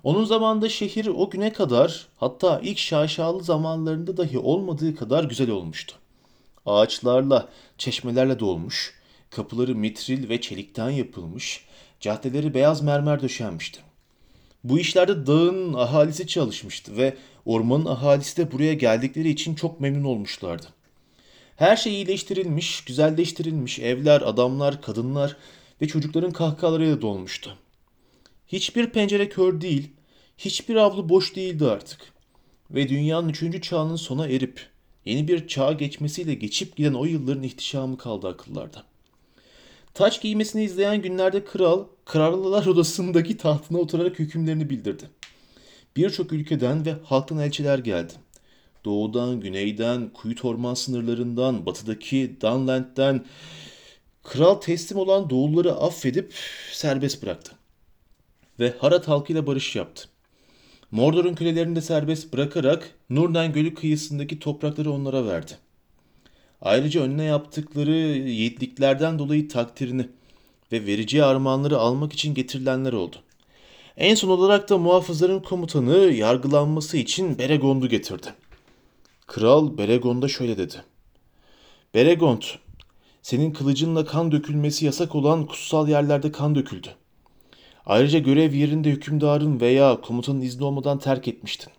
Speaker 1: Onun zamanında şehir o güne kadar hatta ilk şaşalı zamanlarında dahi olmadığı kadar güzel olmuştu. Ağaçlarla, çeşmelerle dolmuş, kapıları mitril ve çelikten yapılmış, caddeleri beyaz mermer döşenmişti. Bu işlerde dağın ahalisi çalışmıştı ve ormanın ahalisi de buraya geldikleri için çok memnun olmuşlardı. Her şey iyileştirilmiş, güzelleştirilmiş, evler, adamlar, kadınlar ve çocukların kahkahalarıyla dolmuştu. Hiçbir pencere kör değil, hiçbir avlu boş değildi artık. Ve dünyanın üçüncü çağının sona erip yeni bir çağa geçmesiyle geçip giden o yılların ihtişamı kaldı akıllarda. Taç giymesini izleyen günlerde kral, krallar odasındaki tahtına oturarak hükümlerini bildirdi. Birçok ülkeden ve halktan elçiler geldi. Doğudan, güneyden, kuyut orman sınırlarından, batıdaki Dunland'den kral teslim olan doğulları affedip serbest bıraktı. Ve Harad halkıyla barış yaptı. Mordor'un kölelerini de serbest bırakarak Nurnen Gölü kıyısındaki toprakları onlara verdi. Ayrıca önüne yaptıkları yiğitliklerden dolayı takdirini ve vereceği armağanları almak için getirilenler oldu. En son olarak da muhafızların komutanı yargılanması için Beregond'u getirdi. Kral Beregond'a şöyle dedi. Beregond, senin kılıcınla kan dökülmesi yasak olan kutsal yerlerde kan döküldü. Ayrıca görev yerinde hükümdarın veya komutanın izni olmadan terk etmiştin.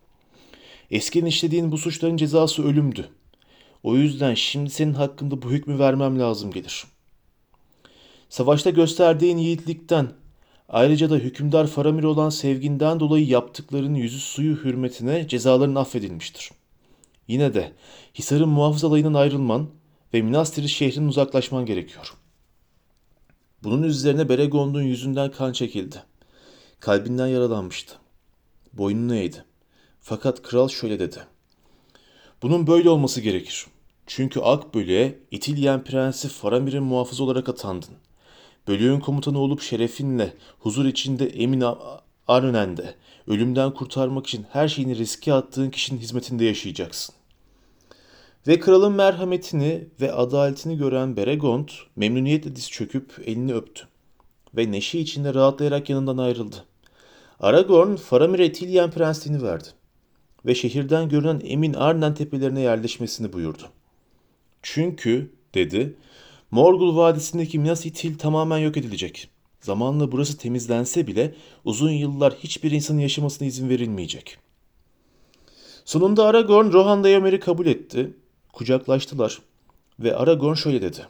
Speaker 1: Eskiden işlediğin bu suçların cezası ölümdü. O yüzden şimdi senin hakkında bu hükmü vermem lazım gelir. Savaşta gösterdiğin yiğitlikten, ayrıca da hükümdar Faramir olan sevginden dolayı yaptıkların yüzü suyu hürmetine cezaların affedilmiştir. Yine de Hisar'ın muhafız alayından ayrılman ve Minas Tirith şehrinin uzaklaşman gerekiyor. Bunun üzerine Beregond'un yüzünden kan çekildi. Kalbinden yaralanmıştı. Boynunu eğdi. Fakat kral şöyle dedi. Bunun böyle olması gerekir. Çünkü Akbölü'ye İtilyen Prensi Faramir'in muhafızı olarak atandın. Bölüğün komutanı olup şerefinle huzur içinde Emin Arnen'de ölümden kurtarmak için her şeyini riske attığın kişinin hizmetinde yaşayacaksın. Ve kralın merhametini ve adaletini gören Beregond memnuniyetle diz çöküp elini öptü. Ve neşe içinde rahatlayarak yanından ayrıldı. Aragorn Faramir'e Tilyen prensliğini verdi. Ve şehirden görünen Emin Arnen tepelerine yerleşmesini buyurdu. Çünkü, dedi, Morgul Vadisi'ndeki Minas Ithil tamamen yok edilecek. Zamanla burası temizlense bile uzun yıllar hiçbir insanın yaşamasına izin verilmeyecek. Sonunda Aragorn Rohan Daemer'i kabul etti. Kucaklaştılar ve Aragorn şöyle dedi.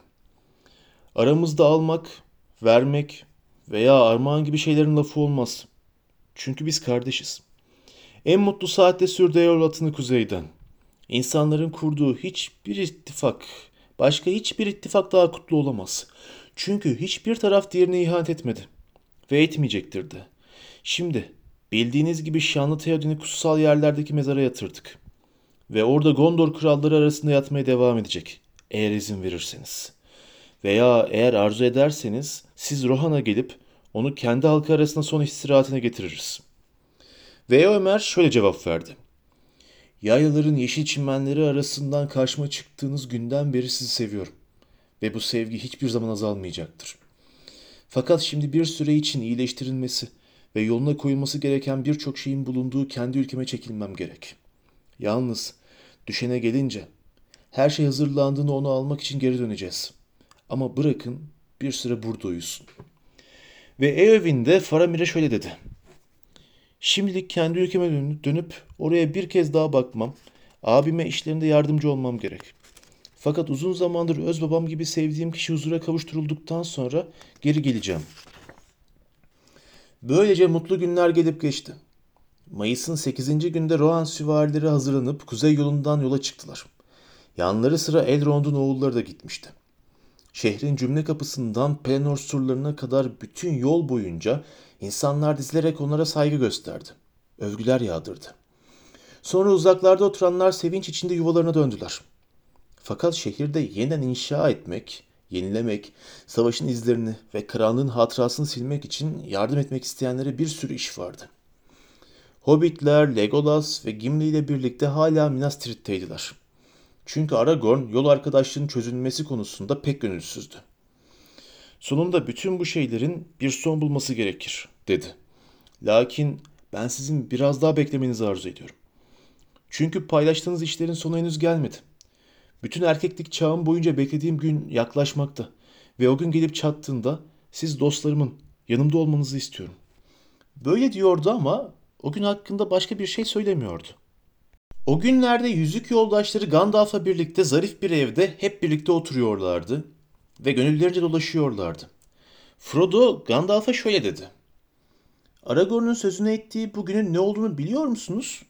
Speaker 1: Aramızda almak, vermek veya armağan gibi şeylerin lafı olmaz. Çünkü biz kardeşiz. En mutlu saatte sürdü yol kuzeyden. İnsanların kurduğu hiçbir ittifak, başka hiçbir ittifak daha kutlu olamaz. Çünkü hiçbir taraf diğerine ihanet etmedi. Ve etmeyecektir de. Şimdi bildiğiniz gibi şanlı Theoden'i kutsal yerlerdeki mezara yatırdık. Ve orada Gondor kralları arasında yatmaya devam edecek. Eğer izin verirseniz. Veya eğer arzu ederseniz siz Rohan'a gelip onu kendi halkı arasında son istirahatine getiririz. Ve Ömer şöyle cevap verdi. Yaylaların yeşil çimenleri arasından karşıma çıktığınız günden beri sizi seviyorum. Ve bu sevgi hiçbir zaman azalmayacaktır. Fakat şimdi bir süre için iyileştirilmesi ve yoluna koyulması gereken birçok şeyin bulunduğu kendi ülkeme çekilmem gerek. Yalnız düşene gelince her şey hazırlandığını onu almak için geri döneceğiz. Ama bırakın bir süre burada uyusun. Ve Eowyn de Faramir'e şöyle dedi. Şimdilik kendi ülkeme dönüp oraya bir kez daha bakmam. Abime işlerinde yardımcı olmam gerek. Fakat uzun zamandır öz babam gibi sevdiğim kişi huzura kavuşturulduktan sonra geri geleceğim. Böylece mutlu günler gelip geçti. Mayıs'ın 8. günde Rohan süvarileri hazırlanıp kuzey yolundan yola çıktılar. Yanları sıra Elrond'un oğulları da gitmişti. Şehrin cümle kapısından Pelennor surlarına kadar bütün yol boyunca insanlar dizilerek onlara saygı gösterdi. Övgüler yağdırdı. Sonra uzaklarda oturanlar sevinç içinde yuvalarına döndüler. Fakat şehirde yeniden inşa etmek, yenilemek, savaşın izlerini ve karanlığın hatırasını silmek için yardım etmek isteyenlere bir sürü iş vardı. Hobbitler, Legolas ve Gimli ile birlikte hala Minas Tirith'teydiler. Çünkü Aragorn yol arkadaşlığının çözülmesi konusunda pek gönülsüzdü. Sonunda bütün bu şeylerin bir son bulması gerekir, dedi. Lakin ben sizin biraz daha beklemenizi arzu ediyorum. Çünkü paylaştığınız işlerin sonu henüz gelmedi. Bütün erkeklik çağım boyunca beklediğim gün yaklaşmakta ve o gün gelip çattığında siz dostlarımın yanımda olmanızı istiyorum. Böyle diyordu ama o gün hakkında başka bir şey söylemiyordu. O günlerde yüzük yoldaşları Gandalf'la birlikte zarif bir evde hep birlikte oturuyorlardı ve gönüllerince dolaşıyorlardı. Frodo Gandalf'a şöyle dedi. Aragorn'un sözünü ettiği bugünün ne olduğunu biliyor musunuz?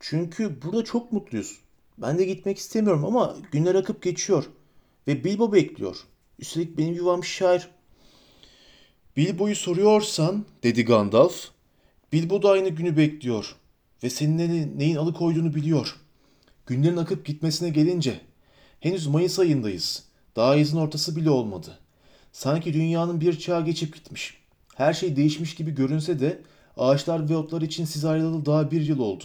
Speaker 1: Çünkü burada çok mutluyuz. Ben de gitmek istemiyorum ama günler akıp geçiyor. Ve Bilbo bekliyor. Üstelik benim yuvam şair. Bilbo'yu soruyorsan, dedi Gandalf, Bilbo da aynı günü bekliyor. Ve senin neyin, alıkoyduğunu biliyor. Günlerin akıp gitmesine gelince, henüz Mayıs ayındayız. Daha yazın ortası bile olmadı. Sanki dünyanın bir çağı geçip gitmiş. Her şey değişmiş gibi görünse de ağaçlar ve otlar için siz ayrılalı daha bir yıl oldu.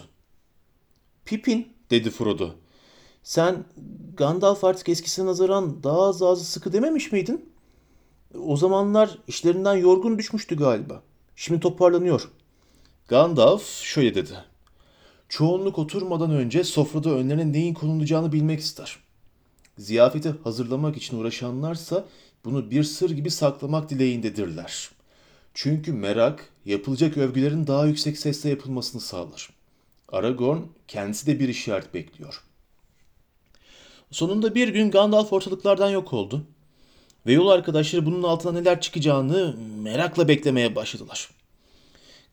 Speaker 1: Pippin, dedi Frodo. Sen Gandalf artık eskisine nazaran daha az ağzı sıkı dememiş miydin? O zamanlar işlerinden yorgun düşmüştü galiba. Şimdi toparlanıyor. Gandalf şöyle dedi. Çoğunluk oturmadan önce sofrada önlerine neyin konulacağını bilmek ister. Ziyafeti hazırlamak için uğraşanlarsa bunu bir sır gibi saklamak dileğindedirler. Çünkü merak yapılacak övgülerin daha yüksek sesle yapılmasını sağlar. Aragorn kendisi de bir işaret bekliyor. Sonunda bir gün Gandalf ortalıklardan yok oldu. Ve yol arkadaşları bunun altına neler çıkacağını merakla beklemeye başladılar.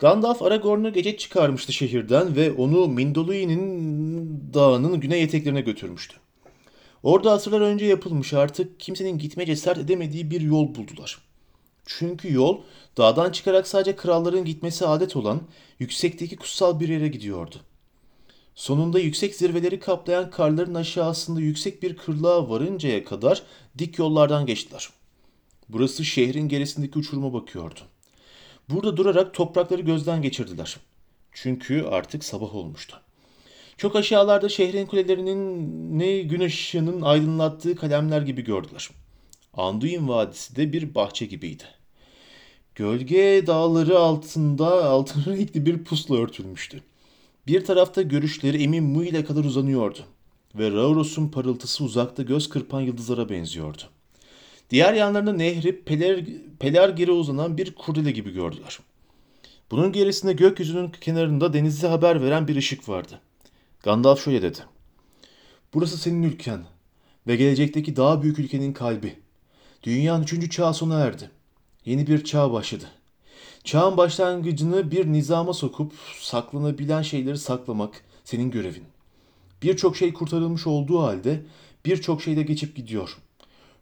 Speaker 1: Gandalf Aragorn'u gece çıkarmıştı şehirden ve onu Mindolui'nin dağının güney eteklerine götürmüştü. Orada asırlar önce yapılmış artık kimsenin gitmeye cesaret edemediği bir yol buldular. Çünkü yol dağdan çıkarak sadece kralların gitmesi adet olan yüksekteki kutsal bir yere gidiyordu. Sonunda yüksek zirveleri kaplayan karların aşağısında yüksek bir kırlığa varıncaya kadar dik yollardan geçtiler. Burası şehrin gerisindeki uçuruma bakıyordu. Burada durarak toprakları gözden geçirdiler. Çünkü artık sabah olmuştu. Çok aşağılarda şehrin kulelerinin ne gün ışığının aydınlattığı kalemler gibi gördüler. Anduin Vadisi de bir bahçe gibiydi. Gölge dağları altında altın renkli bir pusla örtülmüştü. Bir tarafta görüşleri Emin Mu ile kadar uzanıyordu ve Rauros'un parıltısı uzakta göz kırpan yıldızlara benziyordu. Diğer yanlarında nehri Peler, Pelargir'e uzanan bir kurdele gibi gördüler. Bunun gerisinde gökyüzünün kenarında denize haber veren bir ışık vardı. Gandalf şöyle dedi. Burası senin ülken ve gelecekteki daha büyük ülkenin kalbi. Dünyanın üçüncü çağı sona erdi. Yeni bir çağ başladı. Çağın başlangıcını bir nizama sokup saklanabilen şeyleri saklamak senin görevin. Birçok şey kurtarılmış olduğu halde birçok şey de geçip gidiyor.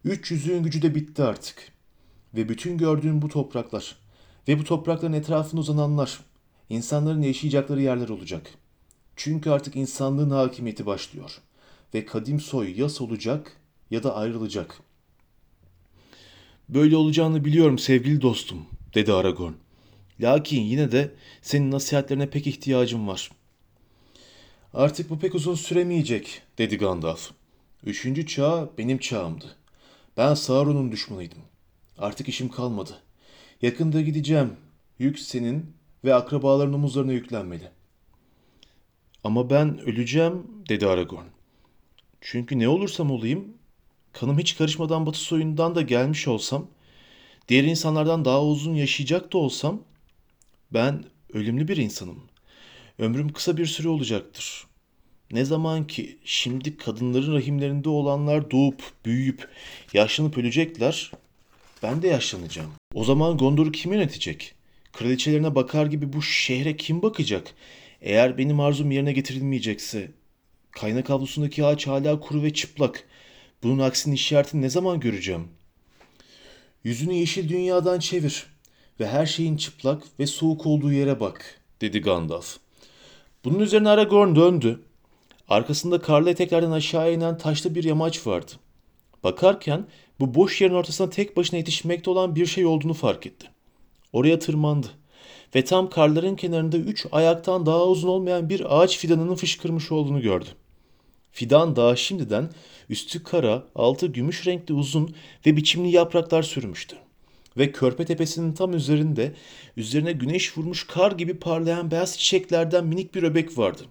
Speaker 1: Üç yüzüğün gücü de bitti artık. Ve bütün gördüğün bu topraklar ve bu toprakların etrafında uzananlar insanların yaşayacakları yerler olacak. Çünkü artık insanlığın hakimiyeti başlıyor. Ve kadim soy ya solacak ya da ayrılacak. Böyle olacağını biliyorum sevgili dostum, dedi Aragorn. Lakin yine de senin nasihatlerine pek ihtiyacım var. Artık bu pek uzun süremeyecek, dedi Gandalf. Üçüncü çağ benim çağımdı. Ben Sauron'un düşmanıydım. Artık işim kalmadı. Yakında gideceğim. Yük senin ve akrabaların omuzlarına yüklenmeli. Ama ben öleceğim, dedi Aragorn. Çünkü ne olursam olayım, kanım hiç karışmadan batı soyundan da gelmiş olsam, diğer insanlardan daha uzun yaşayacak da olsam, ben ölümlü bir insanım. Ömrüm kısa bir süre olacaktır. Ne zaman ki şimdi kadınların rahimlerinde olanlar doğup, büyüyüp, yaşlanıp ölecekler, ben de yaşlanacağım. O zaman Gondor'u kim yönetecek? Kraliçelerine bakar gibi bu şehre kim bakacak? Eğer benim arzum yerine getirilmeyecekse, kaynak avlusundaki ağaç hala kuru ve çıplak. Bunun aksinin işaretini ne zaman göreceğim? Yüzünü yeşil dünyadan çevir ve her şeyin çıplak ve soğuk olduğu yere bak, dedi Gandalf. Bunun üzerine Aragorn döndü. Arkasında karlı eteklerden aşağı inen taşlı bir yamaç vardı. Bakarken bu boş yerin ortasına tek başına yetişmekte olan bir şey olduğunu fark etti. Oraya tırmandı ve tam karların kenarında üç ayaktan daha uzun olmayan bir ağaç fidanının fışkırmış olduğunu gördü. Fidan daha şimdiden üstü kara, altı gümüş renkli uzun ve biçimli yapraklar sürmüştü. Ve körpe tepesinin tam üzerinde, üzerine güneş vurmuş kar gibi parlayan beyaz çiçeklerden minik bir öbek vardı.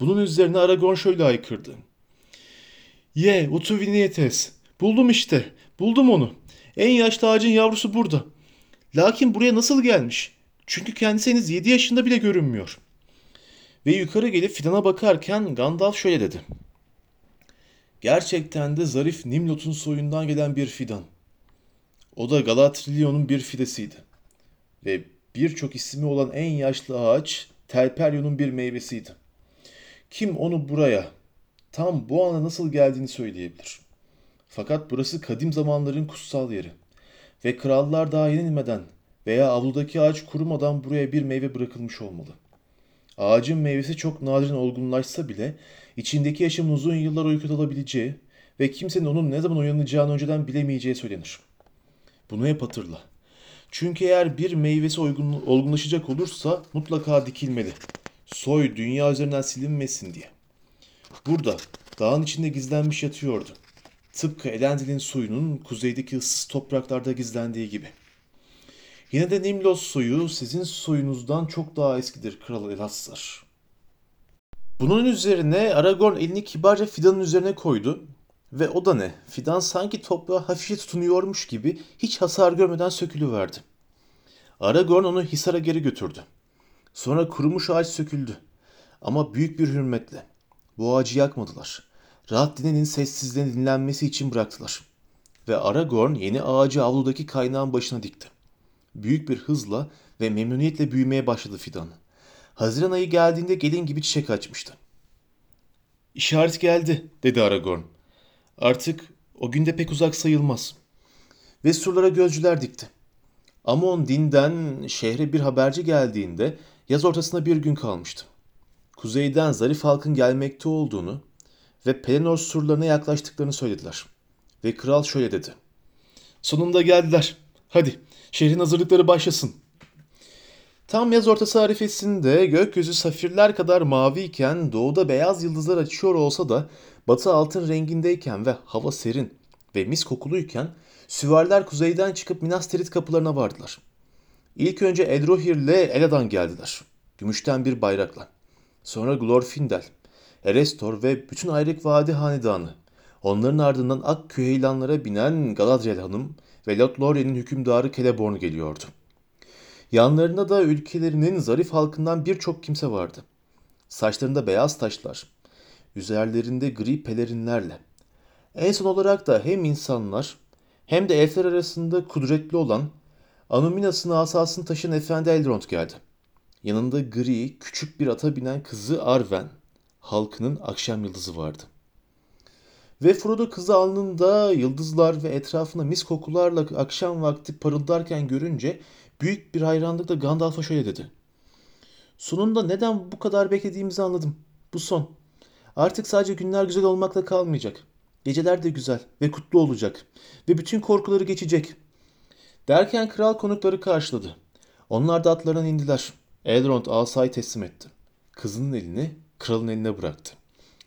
Speaker 1: Bunun üzerine Aragorn şöyle haykırdı. Ye, Utuvinietes. Buldum işte. Buldum onu. En yaşlı ağacın yavrusu burada. Lakin buraya nasıl gelmiş? Çünkü kendisi henüz 7 yaşında bile görünmüyor. Ve yukarı gelip fidana bakarken Gandalf şöyle dedi. Gerçekten de zarif Nimlot'un soyundan gelen bir fidan. O da Galatrion'un bir fidesiydi. Ve birçok ismi olan en yaşlı ağaç Telperyon'un bir meyvesiydi. Kim onu buraya, tam bu ana nasıl geldiğini söyleyebilir. Fakat burası kadim zamanların kutsal yeri. Ve krallar daha yenilmeden veya avludaki ağaç kurumadan buraya bir meyve bırakılmış olmalı. Ağacın meyvesi çok nadiren olgunlaşsa bile içindeki yaşamın uzun yıllar uyku alabileceği ve kimsenin onun ne zaman uyanacağını önceden bilemeyeceği söylenir. Bunu hep hatırla. Çünkü eğer bir meyvesi olgun, olgunlaşacak olursa mutlaka dikilmeli. Soy dünya üzerinden silinmesin diye. Burada dağın içinde gizlenmiş yatıyordu. Tıpkı Elendil'in suyunun kuzeydeki ıssız topraklarda gizlendiği gibi. Yine de Nimlos soyu sizin soyunuzdan çok daha eskidir Kral Elazar. Bunun üzerine Aragorn elini kibarca fidanın üzerine koydu ve o da ne? Fidan sanki toprağa hafifçe tutunuyormuş gibi hiç hasar görmeden sökülüverdi. Aragorn onu Hisar'a geri götürdü. Sonra kurumuş ağaç söküldü. Ama büyük bir hürmetle. Bu ağacı yakmadılar. Rahat dinenin sessizliğini dinlenmesi için bıraktılar. Ve Aragorn yeni ağacı avludaki kaynağın başına dikti. Büyük bir hızla ve memnuniyetle büyümeye başladı fidan. Haziran ayı geldiğinde gelin gibi çiçek açmıştı. İşaret geldi, dedi Aragorn. Artık o günde pek uzak sayılmaz. Ve surlara gözcüler dikti. Amon dinden şehre bir haberci geldiğinde yaz ortasında bir gün kalmıştı. Kuzeyden zarif halkın gelmekte olduğunu ve Pelennor surlarına yaklaştıklarını söylediler. Ve kral şöyle dedi. Sonunda geldiler. Hadi şehrin hazırlıkları başlasın. Tam yaz ortası arifesinde gökyüzü safirler kadar maviyken doğuda beyaz yıldızlar açıyor olsa da batı altın rengindeyken ve hava serin ve mis kokuluyken süvariler kuzeyden çıkıp Minas Tirith kapılarına vardılar. İlk önce Edrohir ile Eladan geldiler. Gümüşten bir bayrakla. Sonra Glorfindel, Erestor ve bütün Ayrık Vadi Hanedanı. Onların ardından Ak Küheylanlara binen Galadriel Hanım ve Lothlorien'in hükümdarı Celeborn geliyordu. Yanlarında da ülkelerinin zarif halkından birçok kimse vardı. Saçlarında beyaz taşlar, üzerlerinde gri pelerinlerle. En son olarak da hem insanlar hem de elfler arasında kudretli olan Anuminas'ın asasını taşıyan Efendi Elrond geldi. Yanında gri, küçük bir ata binen kızı Arwen, halkının akşam yıldızı vardı. Ve Frodo kızı alnında yıldızlar ve etrafında mis kokularla akşam vakti parıldarken görünce büyük bir hayranlıkla Gandalf'a şöyle dedi. Sonunda neden bu kadar beklediğimizi anladım. Bu son. Artık sadece günler güzel olmakla kalmayacak. Geceler de güzel ve kutlu olacak. Ve bütün korkuları geçecek. Derken kral konukları karşıladı. Onlar da atlarından indiler. Elrond asayı teslim etti. Kızının elini kralın eline bıraktı.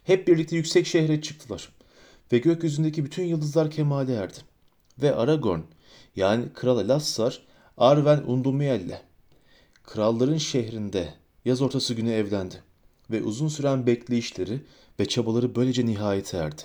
Speaker 1: Hep birlikte yüksek şehre çıktılar. Ve gökyüzündeki bütün yıldızlar kemale erdi. Ve Aragorn yani Kral Elassar Arwen Undumiel'le kralların şehrinde yaz ortası günü evlendi. Ve uzun süren bekleyişleri ve çabaları böylece nihayete erdi.